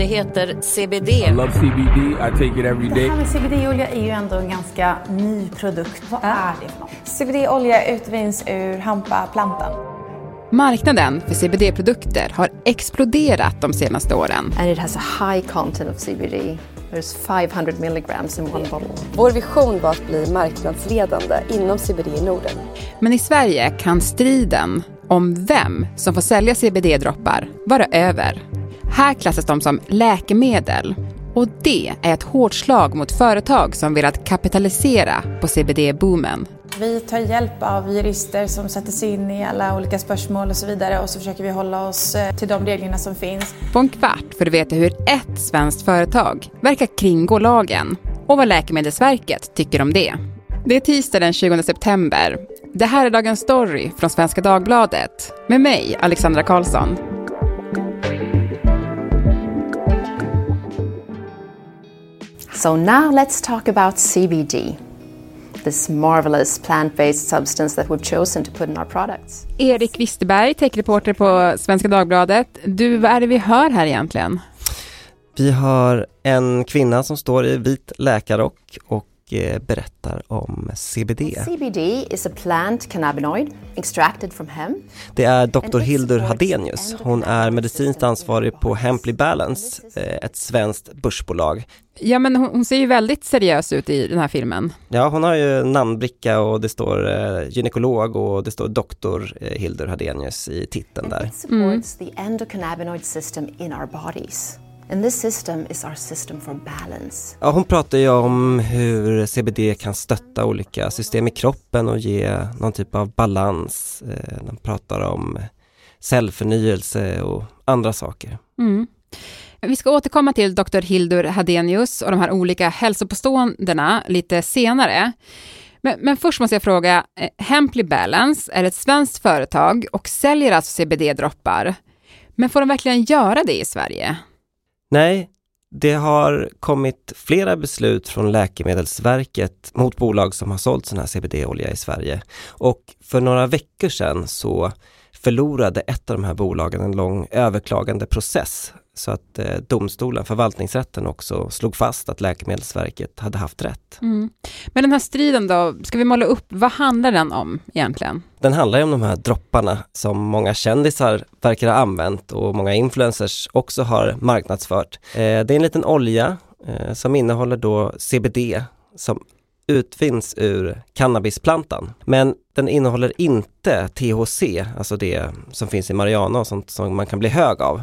Det heter CBD. I love CBD. I take it every Det day. här med CBD-olja är ju ändå en ganska ny produkt. Vad är det för något? CBD-olja utvinns ur hampaplantan. Marknaden för CBD-produkter har exploderat de senaste åren. and it has a high content of CBD. There's 500 milligrams in one bottle. Vår vision var att bli marknadsledande inom CBD i Norden. Men i Sverige kan striden om vem som får sälja CBD-droppar vara över. Här klassas de som läkemedel och det är ett hårt slag mot företag som velat kapitalisera på CBD-boomen. Vi tar hjälp av jurister som sätter sig in i alla olika spörsmål och så vidare och så försöker vi hålla oss eh, till de reglerna som finns. På en kvart får du veta hur ett svenskt företag verkar kringgå lagen och vad Läkemedelsverket tycker om det. Det är tisdag den 20 september. Det här är Dagens Story från Svenska Dagbladet med mig, Alexandra Karlsson. So now let's talk about CBD. This marvelous plant-based substance that we've chosen to put in our products. Erik Wisterberg, techreporter på Svenska Dagbladet. Du, vad är det vi hör här egentligen? Vi har en kvinna som står i vit läkarrock och berättar om CBD. CBD is a plant cannabinoid extracted from hemp. Det är Dr. Hildur Hadenius. Hon är medicinskt ansvarig på Hemply Balance, eh, ett svenskt börsbolag. Ja, men hon, hon ser ju väldigt seriös ut i den här filmen. Ja, hon har ju namnbricka och det står eh, gynekolog och det står Dr. eh, Hildur Hadenius i titeln där. It And this system is our system for balance. Ja, hon pratar ju om hur CBD kan stötta olika system i kroppen och ge någon typ av balans. Eh, De pratar om cellförnyelse och andra saker. Mm. Vi ska återkomma till Dr. Hildur Hadenius och de här olika hälsopåståendena lite senare. Men, men först måste jag fråga, eh, Hemply Balance är ett svenskt företag och säljer alltså CBD-droppar. Men får de verkligen göra det i Sverige? Nej, det har kommit flera beslut från Läkemedelsverket mot bolag som har sålt sån här CBD-olja i Sverige. Och för några veckor sedan så förlorade ett av de här bolagen en lång överklagande process så att eh, domstolen, förvaltningsrätten också slog fast att Läkemedelsverket hade haft rätt. Mm. Men den här striden då, ska vi måla upp, vad handlar den om egentligen? Den handlar ju om de här dropparna som många kändisar verkar ha använt och många influencers också har marknadsfört. Eh, det är en liten olja eh, som innehåller då CBD som utvinns ur cannabisplantan. Men den innehåller inte THC, alltså det som finns i marijuana och sånt som man kan bli hög av.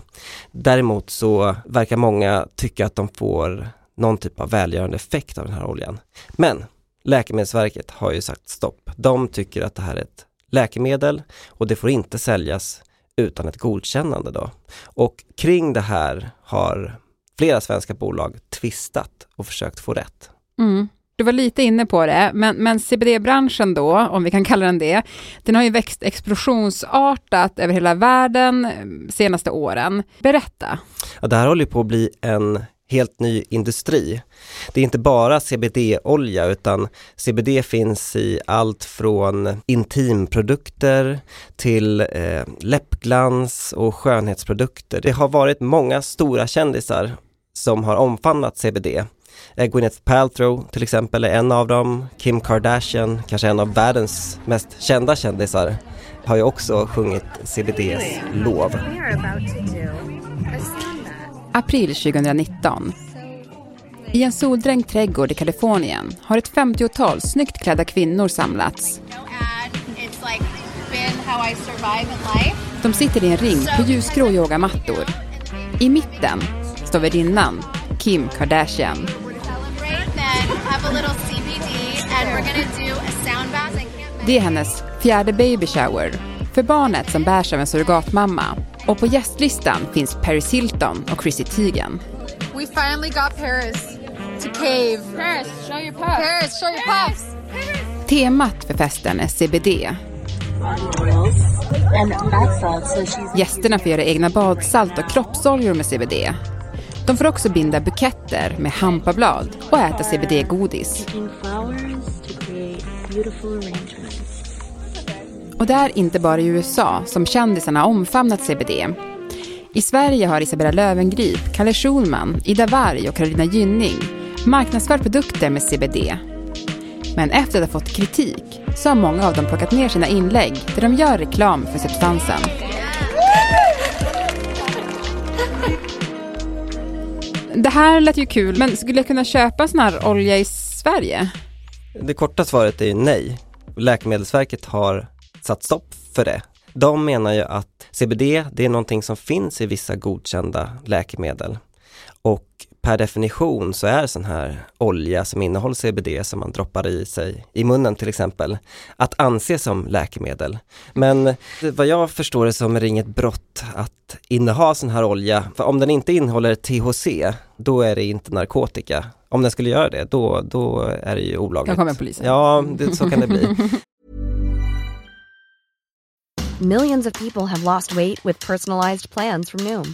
Däremot så verkar många tycka att de får någon typ av välgörande effekt av den här oljan. Men Läkemedelsverket har ju sagt stopp. De tycker att det här är ett läkemedel och det får inte säljas utan ett godkännande då. Och kring det här har flera svenska bolag tvistat och försökt få rätt. Mm. Du var lite inne på det, men, men CBD-branschen då, om vi kan kalla den det, den har ju växt explosionsartat över hela världen eh, senaste åren. Berätta. Ja, det här håller på att bli en helt ny industri. Det är inte bara CBD-olja utan CBD finns i allt från intimprodukter till eh, läppglans och skönhetsprodukter. Det har varit många stora kändisar som har omfamnat CBD. Eh, Gwyneth Paltrow till exempel är en av dem. Kim Kardashian, kanske en av världens mest kända kändisar, har ju också sjungit CBDs lov. April 2019. I en soldränkt trädgård i Kalifornien har ett 50-tal snyggt klädda kvinnor samlats. De sitter i en ring på ljusgrå yogamattor. I mitten står värdinnan, Kim Kardashian. Det är hennes fjärde baby shower för barnet som bärs av en surrogatmamma. Och på gästlistan finns Paris Hilton och Chrissy Teigen. We finally got Paris to cave. Paris, show your puffs. Paris, show your puffs. Temat för festen är CBD. Gästerna får göra egna badsalt och kroppsoljor med CBD. De får också binda buketter med hampablad och äta CBD-godis. Och det är inte bara i USA som kändisarna har omfamnat CBD. I Sverige har Isabella Löwengrip, Kalle Schulman, Ida Warg och Carolina Gynning marknadsfört produkter med CBD. Men efter att ha fått kritik så har många av dem plockat ner sina inlägg där de gör reklam för substansen. Det här lät ju kul, men skulle jag kunna köpa sån här olja i Sverige? Det korta svaret är ju nej. Läkemedelsverket har satt stopp för det. De menar ju att CBD, det är någonting som finns i vissa godkända läkemedel. Per definition så är sån här olja som innehåller CBD som man droppar i sig i munnen till exempel, att anse som läkemedel. Men vad jag förstår det som är det inget brott att inneha sån här olja, för om den inte innehåller THC, då är det inte narkotika. Om den skulle göra det, då, då är det ju olagligt. Då kommer polisen. Ja, det, så kan det bli. Millions of people have lost weight with personalized plans from Noom.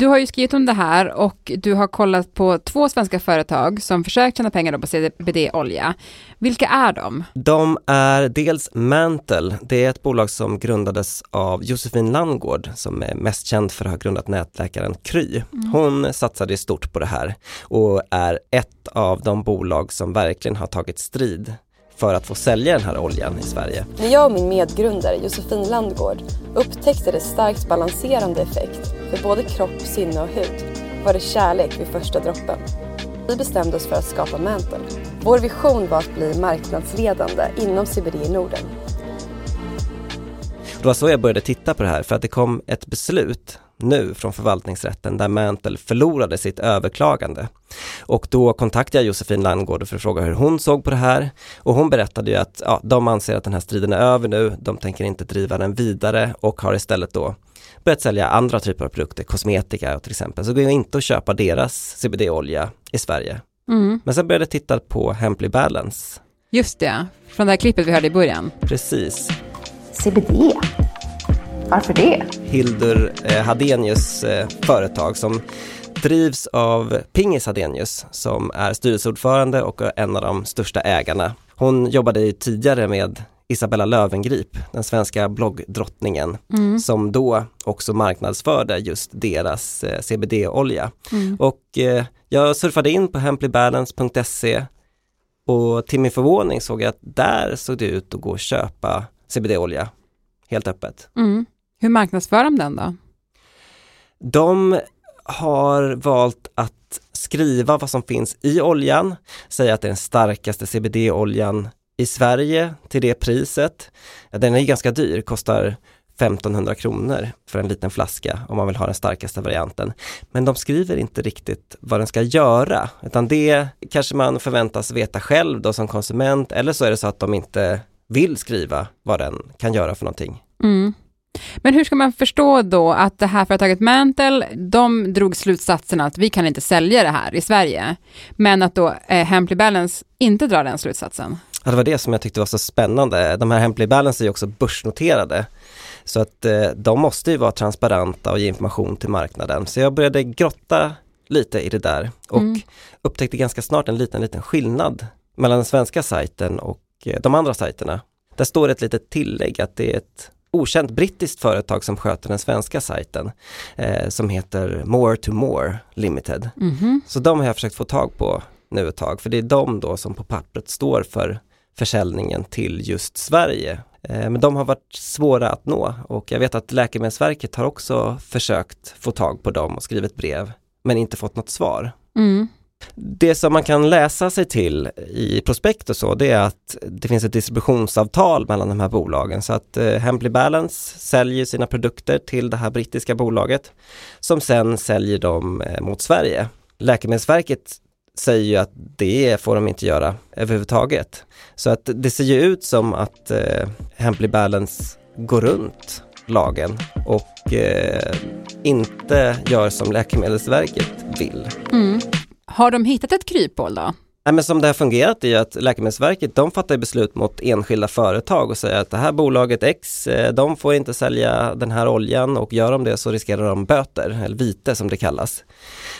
Du har ju skrivit om det här och du har kollat på två svenska företag som försökt tjäna pengar på CBD-olja. Vilka är de? De är dels Mantle, det är ett bolag som grundades av Josefin Landgård som är mest känd för att ha grundat nätläkaren Kry. Hon satsade stort på det här och är ett av de bolag som verkligen har tagit strid för att få sälja den här oljan i Sverige. När jag och min medgrundare Josefin Landgård upptäckte dess starkt balanserande effekt för både kropp, sinne och hud var det kärlek vid första droppen. Vi bestämde oss för att skapa Mantle. Vår vision var att bli marknadsledande inom CBD i Norden. Det var så jag började titta på det här för att det kom ett beslut nu från förvaltningsrätten där Mantle förlorade sitt överklagande. Och då kontaktade jag Josefin Landgård för att fråga hur hon såg på det här och hon berättade ju att ja, de anser att den här striden är över nu, de tänker inte driva den vidare och har istället då börjat sälja andra typer av produkter, kosmetika till exempel. Så går inte att köpa deras CBD-olja i Sverige. Mm. Men sen började jag titta på Hemply Balance. Just det, från det här klippet vi hörde i början. Precis. CBD? Varför det? Hildur eh, Hadenius eh, företag som drivs av Pingis Hadenius som är styrelseordförande och en av de största ägarna. Hon jobbade ju tidigare med Isabella Löwengrip, den svenska bloggdrottningen, Mm. som då också marknadsförde just deras eh, CBD-olja. Mm. Och eh, jag surfade in på hemplybalance.se och till min förvåning såg jag att där såg det ut att gå och köpa CBD-olja helt öppet. Mm. Hur marknadsför de den då? De har valt att skriva vad som finns i oljan, säga att det är den starkaste CBD-oljan i Sverige till det priset. Den är ganska dyr, kostar 1500 kronor för en liten flaska om man vill ha den starkaste varianten. Men de skriver inte riktigt vad den ska göra, utan det kanske man förväntas veta själv då som konsument, eller så är det så att de inte vill skriva vad den kan göra för någonting. Mm. Men hur ska man förstå då att det här företaget Mantle, de drog slutsatsen att vi kan inte sälja det här i Sverige, men att då eh, Hemply Balance inte drar den slutsatsen? Ja, det var det som jag tyckte var så spännande. De här Hemply Balance är ju också börsnoterade. Så att eh, de måste ju vara transparenta och ge information till marknaden. Så jag började grotta lite i det där och Mm. upptäckte ganska snart en liten, liten skillnad mellan den svenska sajten och eh, de andra sajterna. Där står ett litet tillägg att det är ett okänt brittiskt företag som sköter den svenska sajten eh, som heter More to More Limited. Mhm. Så de har jag försökt få tag på nu ett tag, för det är de då som på pappret står för försäljningen till just Sverige. Eh, Men de har varit svåra att nå och jag vet att Läkemedelsverket har också försökt få tag på dem och skrivit brev, men inte fått något svar. Mm. Det som man kan läsa sig till i prospekt och så, det är att det finns ett distributionsavtal mellan de här bolagen. Så att eh, Hemply Balance säljer sina produkter till det här brittiska bolaget som sen säljer dem eh, mot Sverige. Läkemedelsverket säger ju att det får de inte göra överhuvudtaget. Så att det ser ju ut som att eh, Hemply Balance går runt lagen och eh, inte gör som Läkemedelsverket vill. Mm. Har de hittat ett kryphål då? Nej, men som det har fungerat är att Läkemedelsverket de fattar beslut mot enskilda företag och säger att det här bolaget X, eh, de får inte sälja den här oljan och gör de det så riskerar de böter, eller vite som det kallas.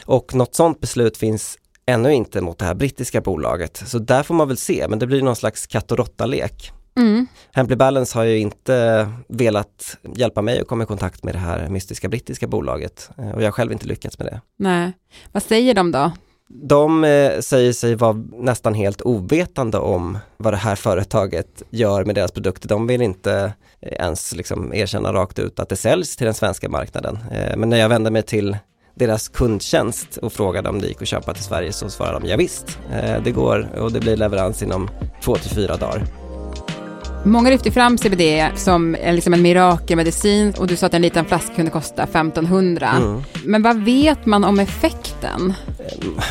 Och något sådant beslut finns ännu inte mot det här brittiska bolaget. Så där får man väl se, men det blir någon slags katt och råtta-lek. Mm. Hemply Balance har ju inte velat hjälpa mig att komma i kontakt med det här mystiska brittiska bolaget eh, och jag har själv inte lyckats med det. Nej, vad säger de då? De eh, säger sig vara nästan helt ovetande om vad det här företaget gör med deras produkter. De vill inte eh, ens liksom erkänna rakt ut att det säljs till den svenska marknaden. Eh, men när jag vände mig till deras kundtjänst och frågade om det gick att köpa till Sverige så svarade de ja, visst, det går och det blir leverans inom två till fyra dagar. Många lyfter fram CBD som liksom en mirakelmedicin och du sa att en liten flaska kunde kosta 1500. Mm. Men vad vet man om effekten?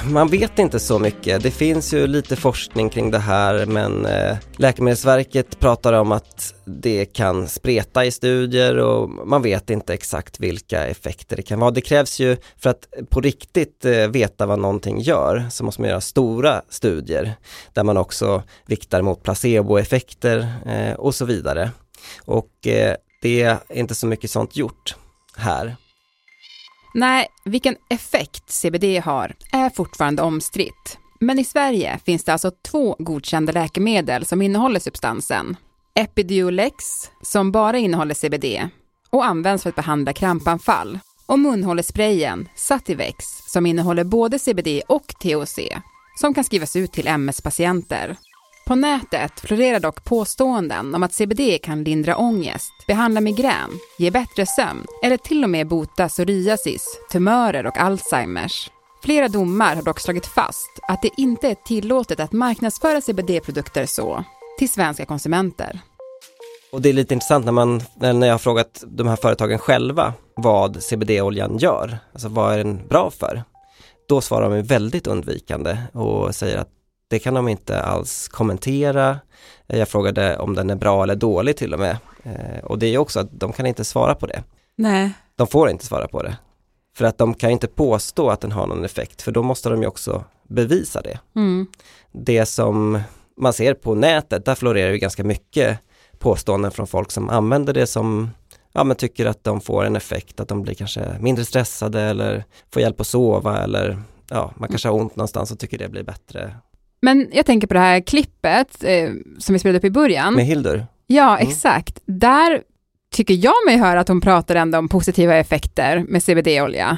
Man vet inte så mycket. Det finns ju lite forskning kring det här men eh, Läkemedelsverket pratar om att det kan spreta i studier och man vet inte exakt vilka effekter det kan vara. Det krävs ju för att på riktigt eh, veta vad någonting gör så måste man göra stora studier där man också viktar mot placeboeffekter eh, och så vidare. Och eh, det är inte så mycket sånt gjort här. Nej, vilken effekt CBD har är fortfarande omstritt. Men i Sverige finns det alltså två godkända läkemedel som innehåller substansen. Epidiolex, som bara innehåller CBD och används för att behandla krampanfall. Och munhålesprayen Sativex, som innehåller både CBD och THC, som kan skrivas ut till MS-patienter. På nätet florerar dock påståenden om att CBD kan lindra ångest, behandla migrän, ge bättre sömn eller till och med bota psoriasis, tumörer och Alzheimers. Flera domar har dock slagit fast att det inte är tillåtet att marknadsföra CBD-produkter så till svenska konsumenter. Och det är lite intressant när, man, när jag har frågat de här företagen själva vad CBD-oljan gör, alltså vad är den bra för? Då svarar de väldigt undvikande och säger att det kan de inte alls kommentera. Jag frågade om den är bra eller dålig till och med. Eh, och det är också att de kan inte svara på det. Nej. De får inte svara på det. För att de kan inte påstå att den har någon effekt, för då måste de ju också bevisa det. Mm. Det som man ser på nätet, där florerar ju ganska mycket påståenden från folk som använder det som ja, men tycker att de får en effekt, att de blir kanske mindre stressade eller får hjälp att sova eller ja, man kanske har ont någonstans och tycker det blir bättre. Men jag tänker på det här klippet eh, som vi spelade upp i början. Med Hildur? Ja, mm. exakt. Där tycker jag mig höra att hon pratar ändå om positiva effekter med CBD-olja.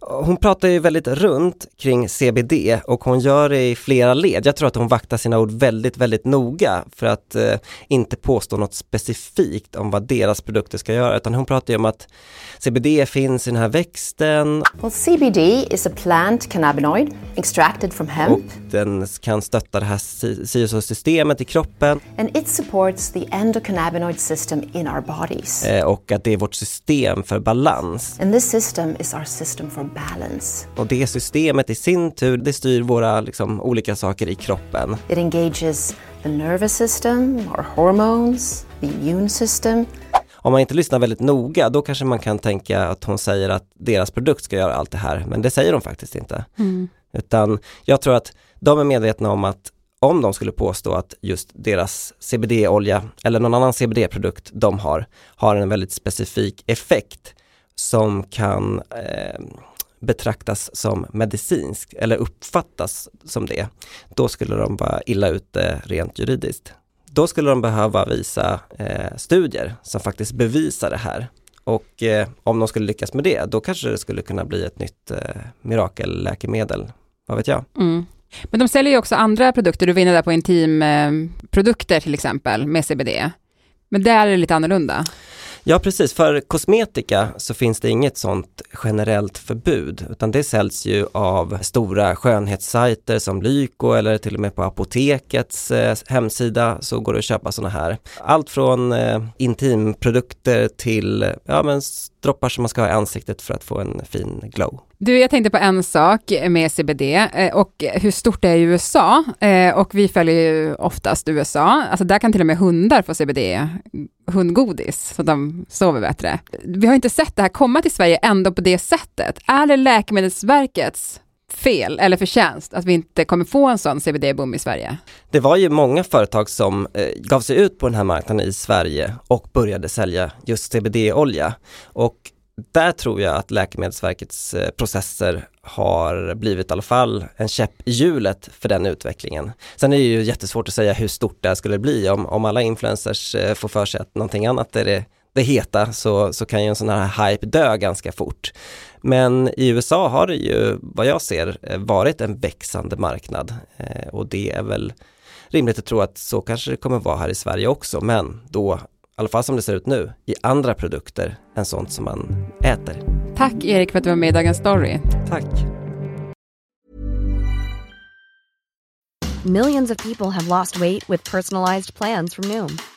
Hon pratar ju väldigt runt kring CBD och hon gör det i flera led. Jag tror att hon vaktar sina ord väldigt, väldigt noga för att eh, inte påstå något specifikt om vad deras produkter ska göra, utan hon pratar ju om att CBD finns i den här växten. Well, CBD is a plant cannabinoid extracted from hemp. Och den kan stötta det här systemet i kroppen. And it supports the endocannabinoid system in our bodies. Eh, och att det är vårt system för balans. And this system is our system for balance. Och det systemet i sin tur, det styr våra liksom, olika saker i kroppen. It engages the nervous system, our hormones, the immune system. Om man inte lyssnar väldigt noga, då kanske man kan tänka att hon säger att deras produkt ska göra allt det här, men det säger de faktiskt inte. Mm. Utan jag tror att de är medvetna om att om de skulle påstå att just deras CBD-olja eller någon annan CBD-produkt de har, har en väldigt specifik effekt som kan eh, betraktas som medicinsk eller uppfattas som det, då skulle de vara illa ute rent juridiskt. Då skulle de behöva visa eh, studier som faktiskt bevisar det här. Och eh, om de skulle lyckas med det, då kanske det skulle kunna bli ett nytt eh, mirakelläkemedel. Vad vet jag? Mm. Men de säljer ju också andra produkter, du var inne där på intimprodukter eh, till exempel med CBD. Men där är det lite annorlunda. Ja precis, för kosmetika så finns det inget sånt generellt förbud utan det säljs ju av stora skönhetssajter som Lyko eller till och med på apotekets eh, hemsida så går det att köpa sådana här. Allt från eh, intimprodukter till ja, men droppar som man ska ha i ansiktet för att få en fin glow. Du, jag tänkte på en sak med CBD eh, och hur stort det är i USA. Eh, och vi följer ju oftast USA. Alltså där kan till och med hundar få CBD, hundgodis, så de sover bättre. Vi har inte sett det här komma till Sverige ändå på det sättet. Är det Läkemedelsverkets fel eller förtjänst att vi inte kommer få en sån CBD-boom i Sverige? Det var ju många företag som eh, gav sig ut på den här marknaden i Sverige och började sälja just CBD-olja. Och där tror jag att Läkemedelsverkets eh, processer har blivit i alla fall en käpp i hjulet för den utvecklingen. Sen är det ju jättesvårt att säga hur stort det här skulle bli om, om alla influencers eh, får för sig att någonting annat är det, det heta så, så kan ju en sån här hype dö ganska fort. Men i USA har det ju, vad jag ser, eh, varit en växande marknad och det är väl rimligt att tro att så kanske det kommer vara här i Sverige också, men då i alla fall som det ser ut nu, i andra produkter än sånt som man äter. Tack Erik för att du var med i Dagens Story. Tack. Millions of people have lost weight with personalized plans from Noom.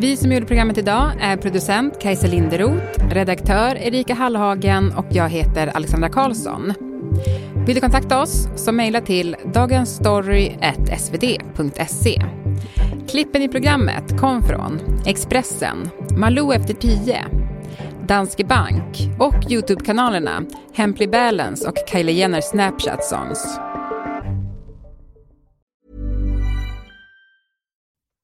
Vi som gjorde programmet idag är producent Kajsa Linderoth, redaktör Erika Hallhagen och jag heter Alexandra Karlsson. Vill du kontakta oss så mejla till dagensstory.svd.se. Klippen i programmet kom från Expressen, Malou efter tio, Danske Bank och Youtube-kanalerna Hemply Balance och Kylie Jenner Snapchat Songs.